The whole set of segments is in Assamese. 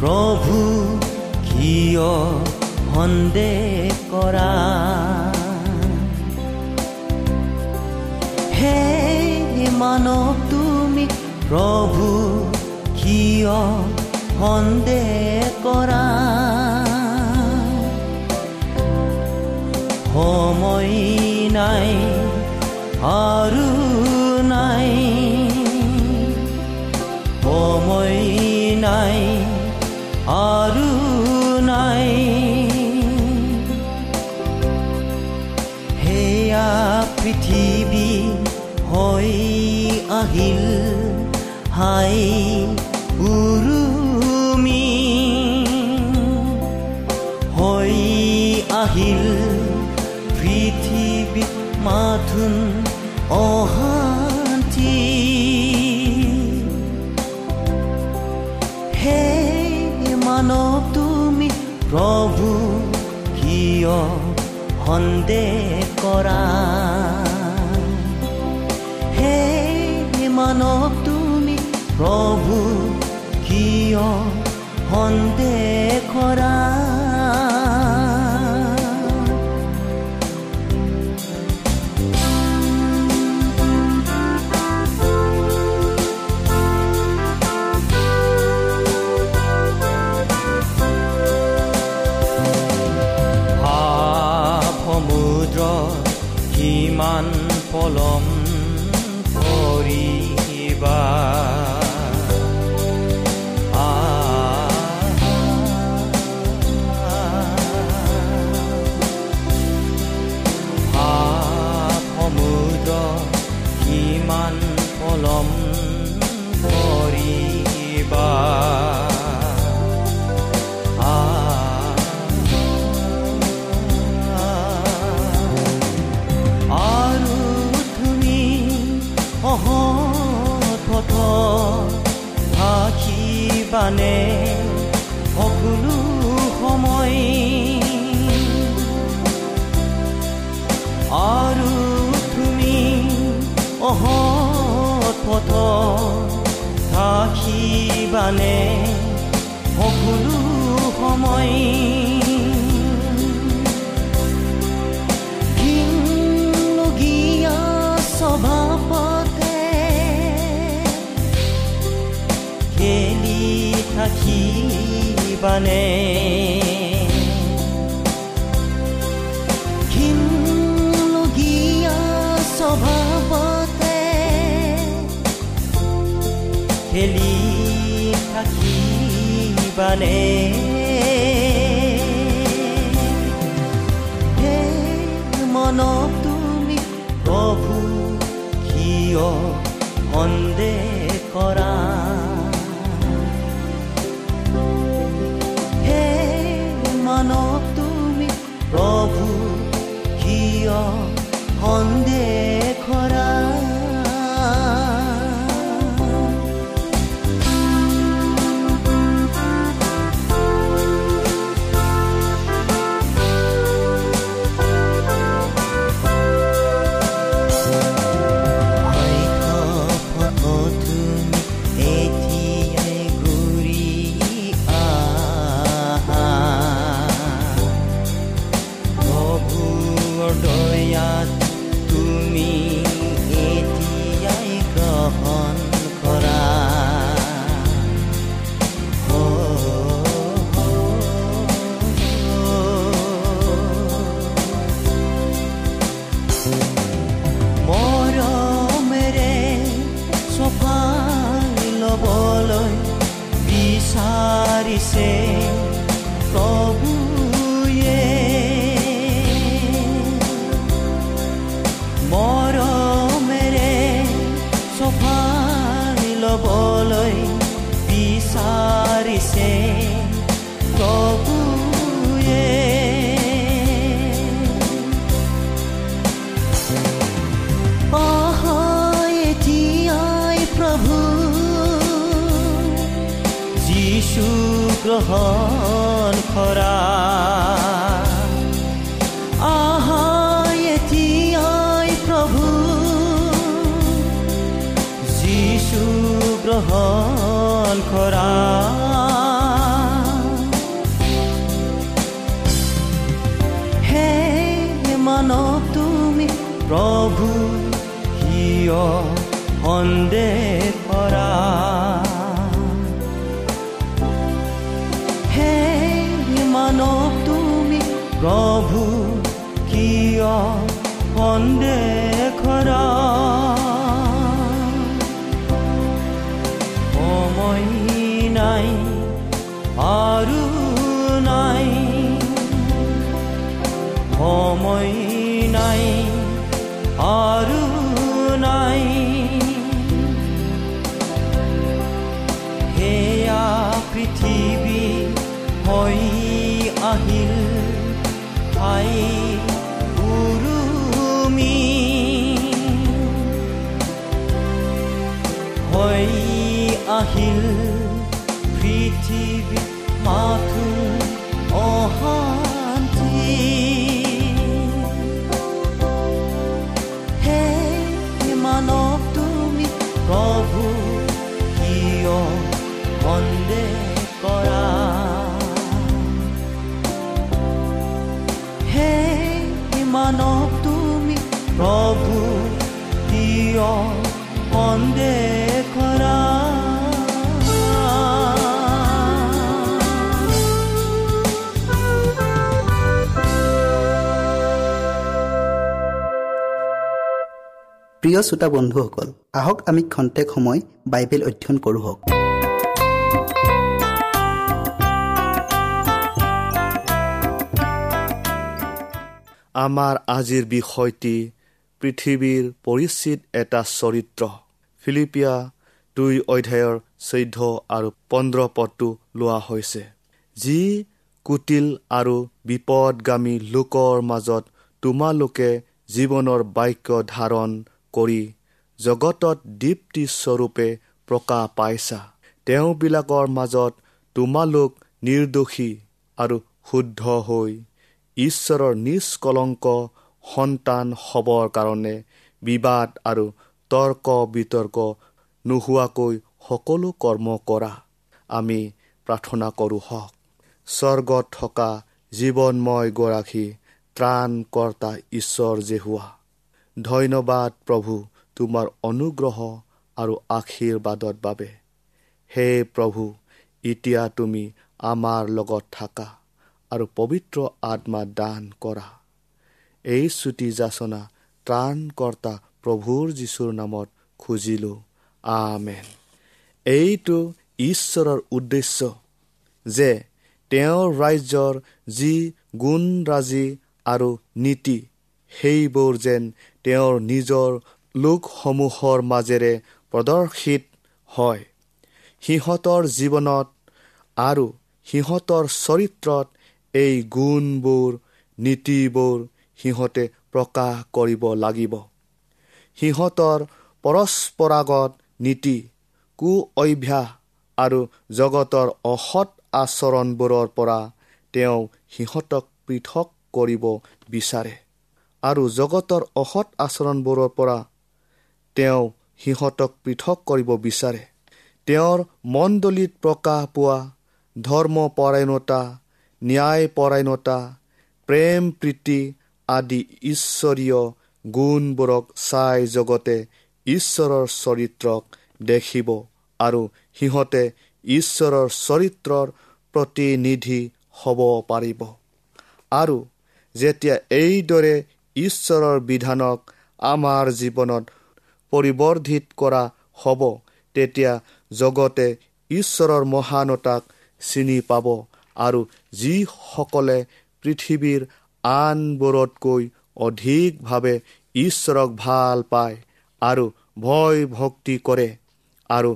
প্ৰভু কিয় সন্দেহ কৰা? হে মানৱ তুমি প্ৰভু কিয় সন্দেহ কৰা? সময় নাই আৰু সন্দেহ কৰা অহত থাকিবানে সকলো সময় আৰু তুমি অহত পথ থাকিবানে সকলো সময় ঘিনলগীয়া স্বভাৱতে খেলি থাকিবানে? হে মনক তুমি প্ৰভু কিয় সন্দেহ কৰা? গ্ৰহণ কৰা। হে মানৱ তুমি প্ৰভু কিয় সন্দেহ কৰা। হে মানৱ তুমি প্ৰভু কিয় সন্দেহ কৰা। dahil ay প্ৰিয় শ্ৰোতা বন্ধুসকল আহক আমি খন্তেক সময় বাইবেল অধ্যয়ন কৰোঁ হওক। আমাৰ আজিৰ বিষয়টি পৃথিৱীৰ পৰিচিত এটা চৰিত্ৰ। ফিলিপিয়া দুই অধ্যায়ৰ চৈধ্য আৰু পোন্ধৰ পদটো লোৱা হৈছে। যি কুটিল আৰু বিপদগামী লোকৰ মাজত তোমালোকে জীৱনৰ বাক্য ধাৰণ কৰি জগতত দীপ্তি স্বৰূপে প্ৰকাশ পাইছা। তেওঁবিলাকৰ মাজত তোমালোক নিৰ্দোষী আৰু শুদ্ধ হৈ ঈশ্বৰৰ নিষ্কলংক সন্তান হ'বৰ কাৰণে বিবাদ আৰু তৰ্ক বিতৰ্ক নোহোৱাকৈ সকলো কৰ্ম কৰা। আমি প্ৰাৰ্থনা কৰোঁ হওক। স্বৰ্গত থকা জীৱনময় গৰাকী ত্ৰাণকৰ্তা ঈশ্বৰ যে হোৱা। ধন্যবাদ প্ৰভু তোমাৰ অনুগ্ৰহ আৰু আশীৰ্বাদৰ বাবে। হে প্ৰভু এতিয়া তুমি আমাৰ লগত থাকা আৰু পবিত্ৰ আত্মা দান কৰা। এই চুটি যাচনা ত্ৰাণকৰ্তা প্ৰভুৰ যীশুৰ নামত খুজিলোঁ। আমেন। এইটো ঈশ্বৰৰ উদ্দেশ্য যে তেওঁৰ ৰাজ্যৰ যি গুণৰাজী আৰু নীতি সেইবোৰ যেন তেওঁৰ নিজৰ লোকসমূহৰ মাজেৰে প্ৰদৰ্শিত হয়। সিহঁতৰ জীৱনত আৰু সিহঁতৰ চৰিত্ৰত এই গুণবোৰ নীতিবোৰ সিহঁতে প্ৰকাশ কৰিব লাগিব। সিহঁতৰ পৰস্পৰাগত নীতি কু অভ্যাস আৰু জগতৰ অসৎ আচৰণবোৰৰ পৰা তেওঁ সিহঁতক পৃথক কৰিব বিচাৰে। আৰু জগতৰ অসৎ আচৰণবোৰৰ পৰা তেওঁ সিহঁতক পৃথক কৰিব বিচাৰে। তেওঁৰ মণ্ডলীত প্ৰকাশ পোৱা ধৰ্মপৰায়ণতা ন্যায়পৰায়ণতা প্ৰেম প্ৰীতি আদি ঈশ্বৰীয় গুণবোৰক চাই জগতে ঈশ্বৰৰ চৰিত্ৰক দেখিব আৰু সিহঁতে ঈশ্বৰৰ চৰিত্ৰৰ প্ৰতিনিধি হ'ব পাৰিব। আৰু যেতিয়া এইদৰে ঈশ্বৰৰ বিধানক আমাৰ জীৱনত পৰিৱৰ্ধিত কৰা হ'ব তেতিয়া জগতে ঈশ্বৰৰ মহানতাক চিনি পাব আৰু যিসকলে পৃথিৱীৰ আনবোৰতকৈ অধিকভাৱে ঈশ্বৰক ভাল পায় আৰু ভয় ভক্তি কৰে আৰু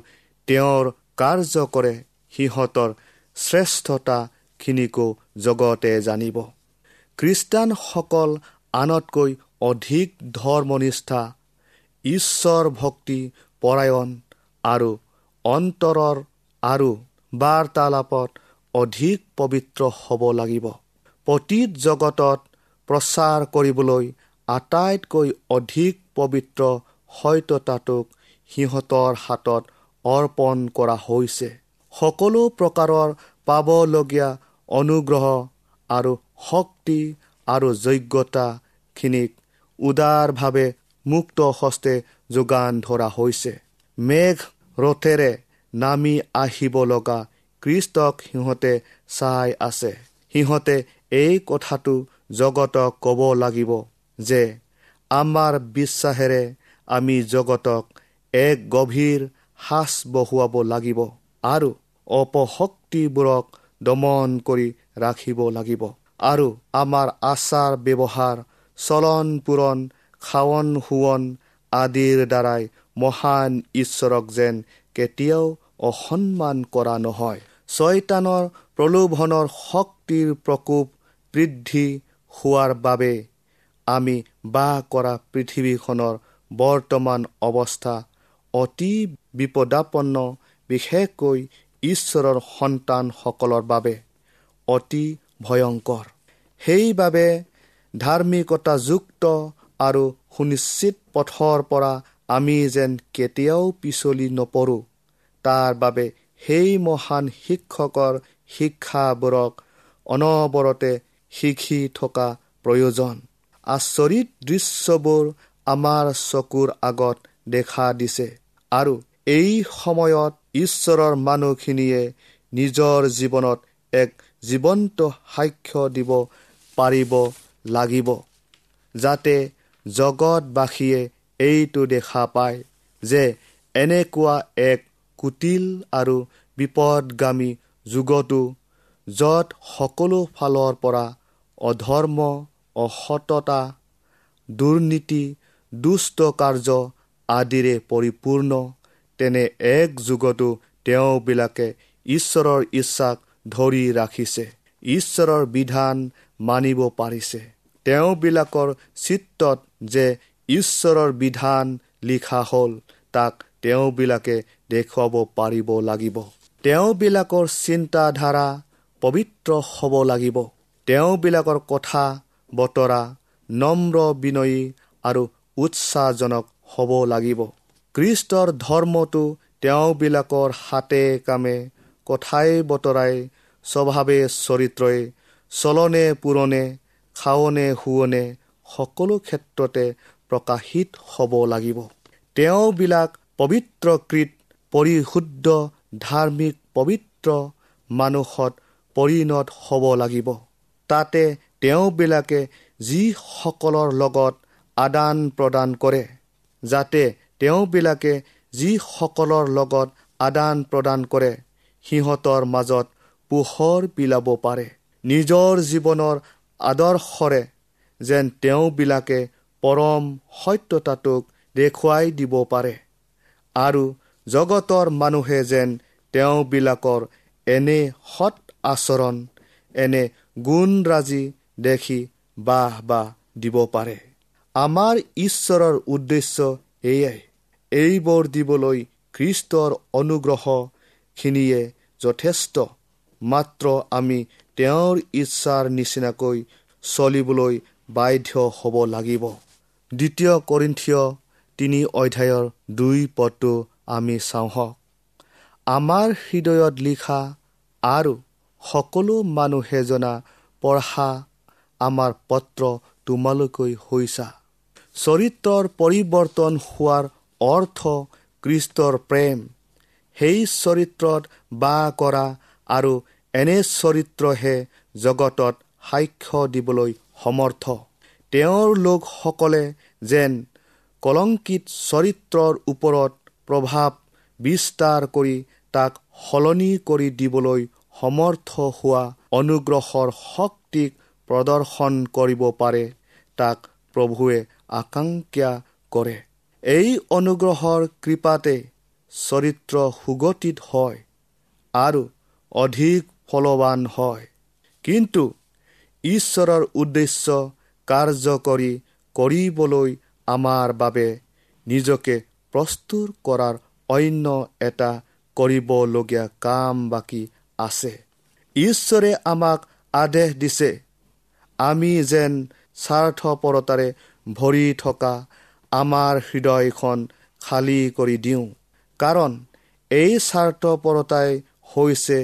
তেওঁৰ কাৰ্য কৰে সিহঁতৰ শ্ৰেষ্ঠতাখিনিকো জগতে জানিব। খ্ৰীষ্টানসকল আনতকৈ অধিক ধৰ্মনিষ্ঠা ঈশ্বৰ ভক্তি পৰায়ণ আৰু অন্তৰৰ আৰু বাৰ্তালাপত অধিক পবিত্ৰ হ'ব লাগিব। পতীত জগতত প্ৰচাৰ কৰিবলৈ আটাইতকৈ অধিক পবিত্ৰ সত্যতাটোক সিহঁতৰ হাতত অৰ্পণ কৰা হৈছে। সকলো প্ৰকাৰৰ পাবলগীয়া অনুগ্ৰহ আৰু শক্তি আৰু যোগ্যতাখিনিক উদাৰভাৱে মুক্ত হস্তে যোগান ধৰা হৈছে। মেঘ ৰথেৰে নামি আহিব লগা কৃষ্টক সিহঁতে চাই আছে। সিহঁতে এই কথাটো জগতক ক'ব লাগিব যে আমাৰ বিশ্বাসেৰে আমি জগতক এক গভীৰ সাজ বহুৱাব লাগিব আৰু অপশক্তিবোৰক দমন কৰি ৰাখিব লাগিব। আৰু আমাৰ আচাৰ ব্যৱহাৰ চলন পূৰণ খাৱন শোৱন আদিৰ দ্বাৰাই মহান ঈশ্বৰক যেন কেতিয়াও অসন্মান কৰা নহয়। ছয়তানৰ প্ৰলোভনৰ শক্তিৰ প্ৰকোপ বৃদ্ধি হোৱাৰ বাবে আমি বাস কৰা পৃথিৱীখনৰ বৰ্তমান অৱস্থা অতি বিপদাপন্ন বিশেষকৈ ঈশ্বৰৰ সন্তানসকলৰ বাবে অতি ভয়ংকৰ। সেইবাবে ধাৰ্মিকতাযুক্ত আৰু সুনিশ্চিত পথৰ পৰা আমি যেন কেতিয়াও পিছলি নপৰোঁ। তাৰ বাবে সেই মহান শিক্ষকৰ শিক্ষাবোৰক অনবৰতে শিকি থকা প্ৰয়োজন। আচৰিত দৃশ্যবোৰ আমাৰ চকুৰ আগত দেখা দিছে আৰু এই সময়ত ঈশ্বৰৰ মানুহখিনিয়ে নিজৰ জীৱনত এক জীৱন্ত সাক্ষ্য দিব পাৰিব লাগিব যাতে জগতবাসীয়ে এইটো দেখা পায় যে এনেকুৱা এক কুটিল আৰু বিপদগামী যুগতো য'ত সকলো ফালৰ পৰা অধৰ্ম অসততা দুৰ্নীতি দুষ্ট কাৰ্য আদিৰে পৰিপূৰ্ণ তেনে এক যুগতো তেওঁবিলাকে ঈশ্বৰৰ ইচ্ছাক ধৰি ৰাখিছে। ঈশ্বৰৰ বিধান মানিব পাৰিছে। তেওঁবিলাকৰ চিত্ৰত যে ঈশ্বৰৰ বিধান লিখা হ'ল তাক তেওঁবিলাকে দেখুৱাব পাৰিব লাগিব। তেওঁবিলাকৰ চিন্তাধাৰা পবিত্ৰ হ'ব লাগিব। তেওঁবিলাকৰ কথা বতৰা নম্ৰ বিনয়ী আৰু উৎসাহজনক হ'ব লাগিব। কৃষ্টৰ ধৰ্মটো তেওঁবিলাকৰ হাতে কামে কথাই বতৰাই স্বভাৱে চৰিত্ৰই চলনে পুৰণে খাৱনে শোৱনে সকলো ক্ষেত্ৰতে প্ৰকাশিত হ'ব লাগিব। তেওঁবিলাক পবিত্ৰকৃত পৰিশুদ্ধ ধাৰ্মিক পবিত্ৰ মানুহত পৰিণত হ'ব লাগিব। তাতে তেওঁবিলাকে যিসকলৰ লগত আদান প্ৰদান কৰে যাতে তেওঁবিলাকে যিসকলৰ লগত আদান প্ৰদান কৰে সিহঁতৰ মাজত পোহৰ বিলাব পাৰে। নিজৰ জীৱনৰ আদৰ্শৰে যেন তেওঁবিলাকে পৰম সত্যতাটোক দেখুৱাই দিব পাৰে। আৰু জগতৰ মানুহে যেন তেওঁবিলাকৰ এনে সৎ আচৰণ এনে গুণৰাজি দেখি বাহ বাহ দিব পাৰে। আমাৰ ঈশ্বৰৰ উদ্দেশ্য এয়াই এইবোৰ দিবলৈ খ্ৰীষ্টৰ অনুগ্ৰহখিনিয়ে যথেষ্ট। মাত্ৰ আমি তেওঁৰ ইচ্ছাৰ নিচিনাকৈ চলিবলৈ বাধ্য হ'ব লাগিব। দ্বিতীয় কৰিন্থিয় তিনি অধ্যায়ৰ দুই পদটো আমি চাওঁ হওক। আমাৰ হৃদয়ত লিখা আৰু সকলো মানুহে জনা পঢ়া আমাৰ পত্ৰ তোমালোকৈ হৈছা। চৰিত্ৰৰ পৰিৱৰ্তন হোৱাৰ অৰ্থ কৃষ্টৰ প্ৰেম। সেই চৰিত্ৰত বাস কৰা আৰু এনে চৰিত্ৰহে জগতত সাক্ষ্য দিবলৈ সমৰ্থ। তেওঁৰ লোকসকলে যেন কলংকিত চৰিত্ৰৰ ওপৰত প্ৰভাৱ বিস্তাৰ কৰি তাক সলনি কৰি দিবলৈ সমৰ্থ হোৱা অনুগ্ৰহৰ শক্তিক প্ৰদৰ্শন কৰিব পাৰে তাক প্ৰভুৱে আকাংক্ষা কৰে। এই অনুগ্ৰহৰ কৃপাতে চৰিত্ৰ সুগঠিত হয় আৰু অধিক ফলৱান হয়। কিন্তু ঈশ্বৰৰ উদ্দেশ্য কাৰ্যকৰী কৰিবলৈ আমাৰ বাবে নিজকে প্ৰস্তুত কৰাৰ অন্য এটা কৰিবলগীয়া কাম বাকী আছে। ঈশ্বৰে আমাক আদেশ দিছে আমি যেন স্বাৰ্থপৰতাৰে ভৰি থকা আমাৰ হৃদয়খন খালী কৰি দিওঁ। কাৰণ এই স্বাৰ্থপৰতাই হৈছে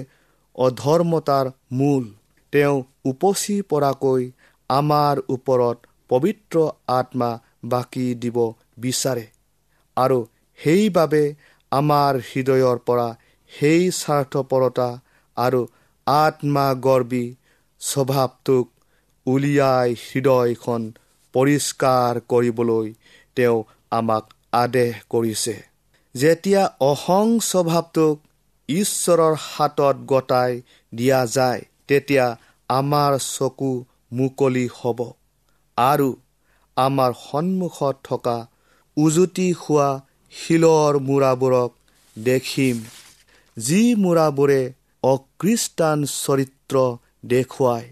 অধৰ্মতাৰ মূল। তেওঁ উপচি পৰাকৈ আমাৰ ওপৰত পবিত্ৰ আত্মা বাকী দিব বিচাৰে। আৰু সেইবাবে আমাৰ হৃদয়ৰ পৰা সেই স্বাৰ্থপৰতা আৰু আত্মাগৰ্বী স্বভাৱটোক উলিয়াই হৃদয়খন পৰিষ্কাৰ কৰিবলৈ তেওঁ আমাক আদেশ কৰিছে। যেতিয়া অহং স্বভাৱটোক ঈশ্বৰৰ হাতত গতাই দিয়া যায় তেতিয়া আমাৰ চকু মুকলি হ'ব আৰু আমাৰ সন্মুখত থকা উজুতি হোৱা শিলৰ মূৰাবোৰক দেখিম। যি মূৰাবোৰে অখ্ৰীষ্টান চৰিত্ৰ দেখুৱাই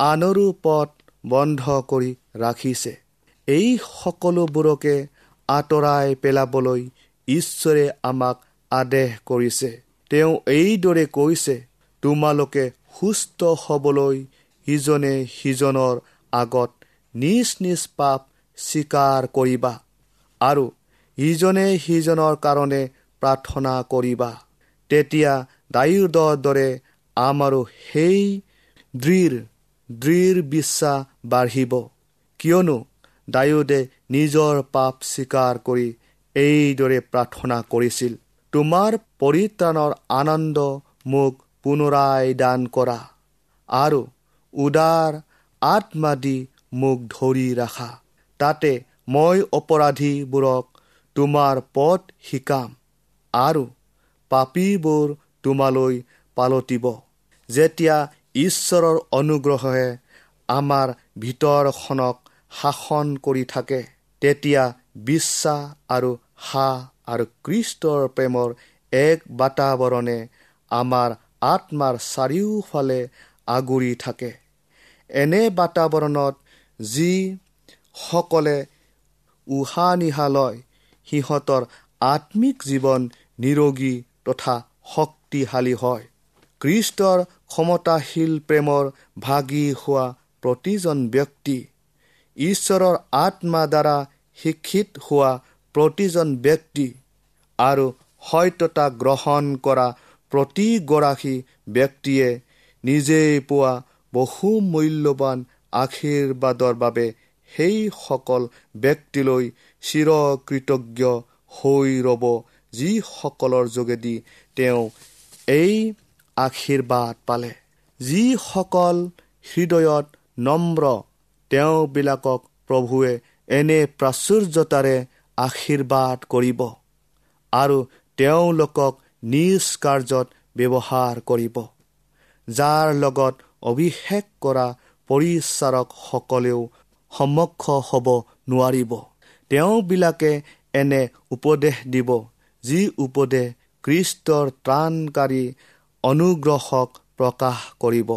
আনৰো পথ বন্ধ কৰি ৰাখিছে। এই সকলোবোৰকে আঁতৰাই পেলাবলৈ ঈশ্বৰে আমাক আদেশ কৰিছে। তেওঁ এইদৰে কৈছে তোমালোকে সুস্থ হ'বলৈ ইজনে সিজনৰ আগত নিজ নিজ পাপ স্বীকাৰ কৰিবা আৰু ইজনে সিজনৰ কাৰণে প্ৰাৰ্থনা কৰিবা। তেতিয়া ডায়ুদৰ দৰে আমাৰো সেই দৃঢ় দৃঢ় বিশ্বাস বাঢ়িব। কিয়নো ডায়ুদে নিজৰ পাপ স্বীকাৰ কৰি এইদৰে প্ৰাৰ্থনা কৰিছিল। তোমাৰ পৰিত্ৰাণৰ আনন্দ মোক পুনৰাই দান কৰা আৰু উদাৰ আত্মা দি মোক ধৰি ৰাখা। তাতে মই অপৰাধীবোৰক তোমাৰ পথ শিকাম আৰু পাপীবোৰ তোমালৈ পালতিব যেতিয়া ঈশ্বৰৰ অনুগ্ৰহে আমাৰ ভিতৰখনক শাসন কৰি থাকে তেতিয়া বিশ্বাস আৰু হাঁহ আৰু কৃষ্টৰ প্ৰেমৰ এক বাতাৱৰণে আমাৰ আত্মাৰ চাৰিওফালে আগুৰি থাকে। এনে বাতাৱৰণত যিসকলে উশাহ নিশাহ লয় সিহঁতৰ আত্মিক জীৱন নিৰোগী তথা শক্তিশালী হয়। কৃষ্টৰ ক্ষমতাশীল প্ৰেমৰ ভাগি হোৱা প্ৰতিজন ব্যক্তি ঈশ্বৰৰ আত্মা দ্বাৰা শিক্ষিত হোৱা প্ৰতিজন ব্যক্তি আৰু সত্যতা গ্ৰহণ কৰা প্ৰতিগৰাকী ব্যক্তিয়ে নিজেই পোৱা বহু মূল্যৱান আশীৰ্বাদৰ বাবে সেইসকল ব্যক্তিলৈ চিৰকৃতজ্ঞ হৈ ৰ'ব যিসকলৰ যোগেদি তেওঁ এই আশীৰ্বাদ পালে। যিসকল হৃদয়ত নম্ৰ তেওঁবিলাকক প্ৰভুৱে এনে প্ৰাচুৰ্যতাৰে আশীৰ্বাদ কৰিব আৰু তেওঁলোকক নিজ কাৰ্যত ব্যৱহাৰ কৰিব যাৰ লগত অভিষেক কৰা পৰিচাৰকসকলেও সমক্ষ হ'ব নোৱাৰিব। তেওঁবিলাকে এনে উপদেশ দিব যি উপদেশ কৃষ্টৰ ত্ৰাণকাৰী অনুগ্ৰহক প্ৰকাশ কৰিব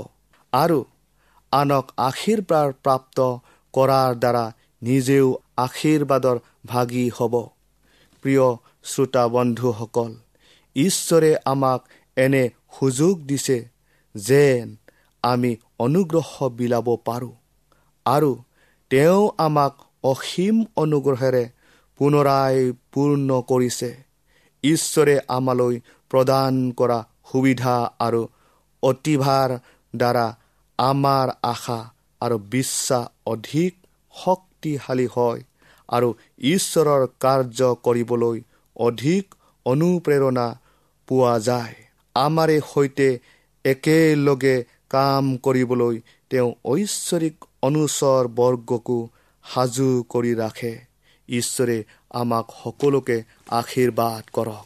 আৰু আনক আশীৰ্বাদ প্ৰাপ্ত কৰাৰ দ্বাৰা নিজেও আশীৰ্বাদৰ ভাগী হ'ব। প্ৰিয় শ্ৰোতা বন্ধুসকল ঈশ্বৰে আমাক এনে সুযোগ দিছে যেন আমি অনুগ্ৰহ বিলাব পাৰোঁ আৰু তেওঁ আমাক অসীম অনুগ্ৰহেৰে পুনৰাই পূৰ্ণ কৰিছে। ঈশ্বৰে আমালৈ প্ৰদান কৰা সুবিধা আৰু অতিভাৰ দ্বাৰা আমাৰ আশা আৰু বিশ্বাস অধিক শক্তিশালী হয়। আৰু ঈশ্বৰৰ কাৰ্য কৰিবলৈ অধিক অনুপ্ৰেৰণা পোৱা যায়। আমাৰে সৈতে একেলগে কাম কৰিবলৈ তেওঁ ঐশ্বৰিক অনুচৰ বৰ্গকো সাজু কৰি ৰাখে। ঈশ্বৰে আমাক সকলোকে আশীৰ্বাদ কৰক।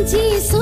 जी सो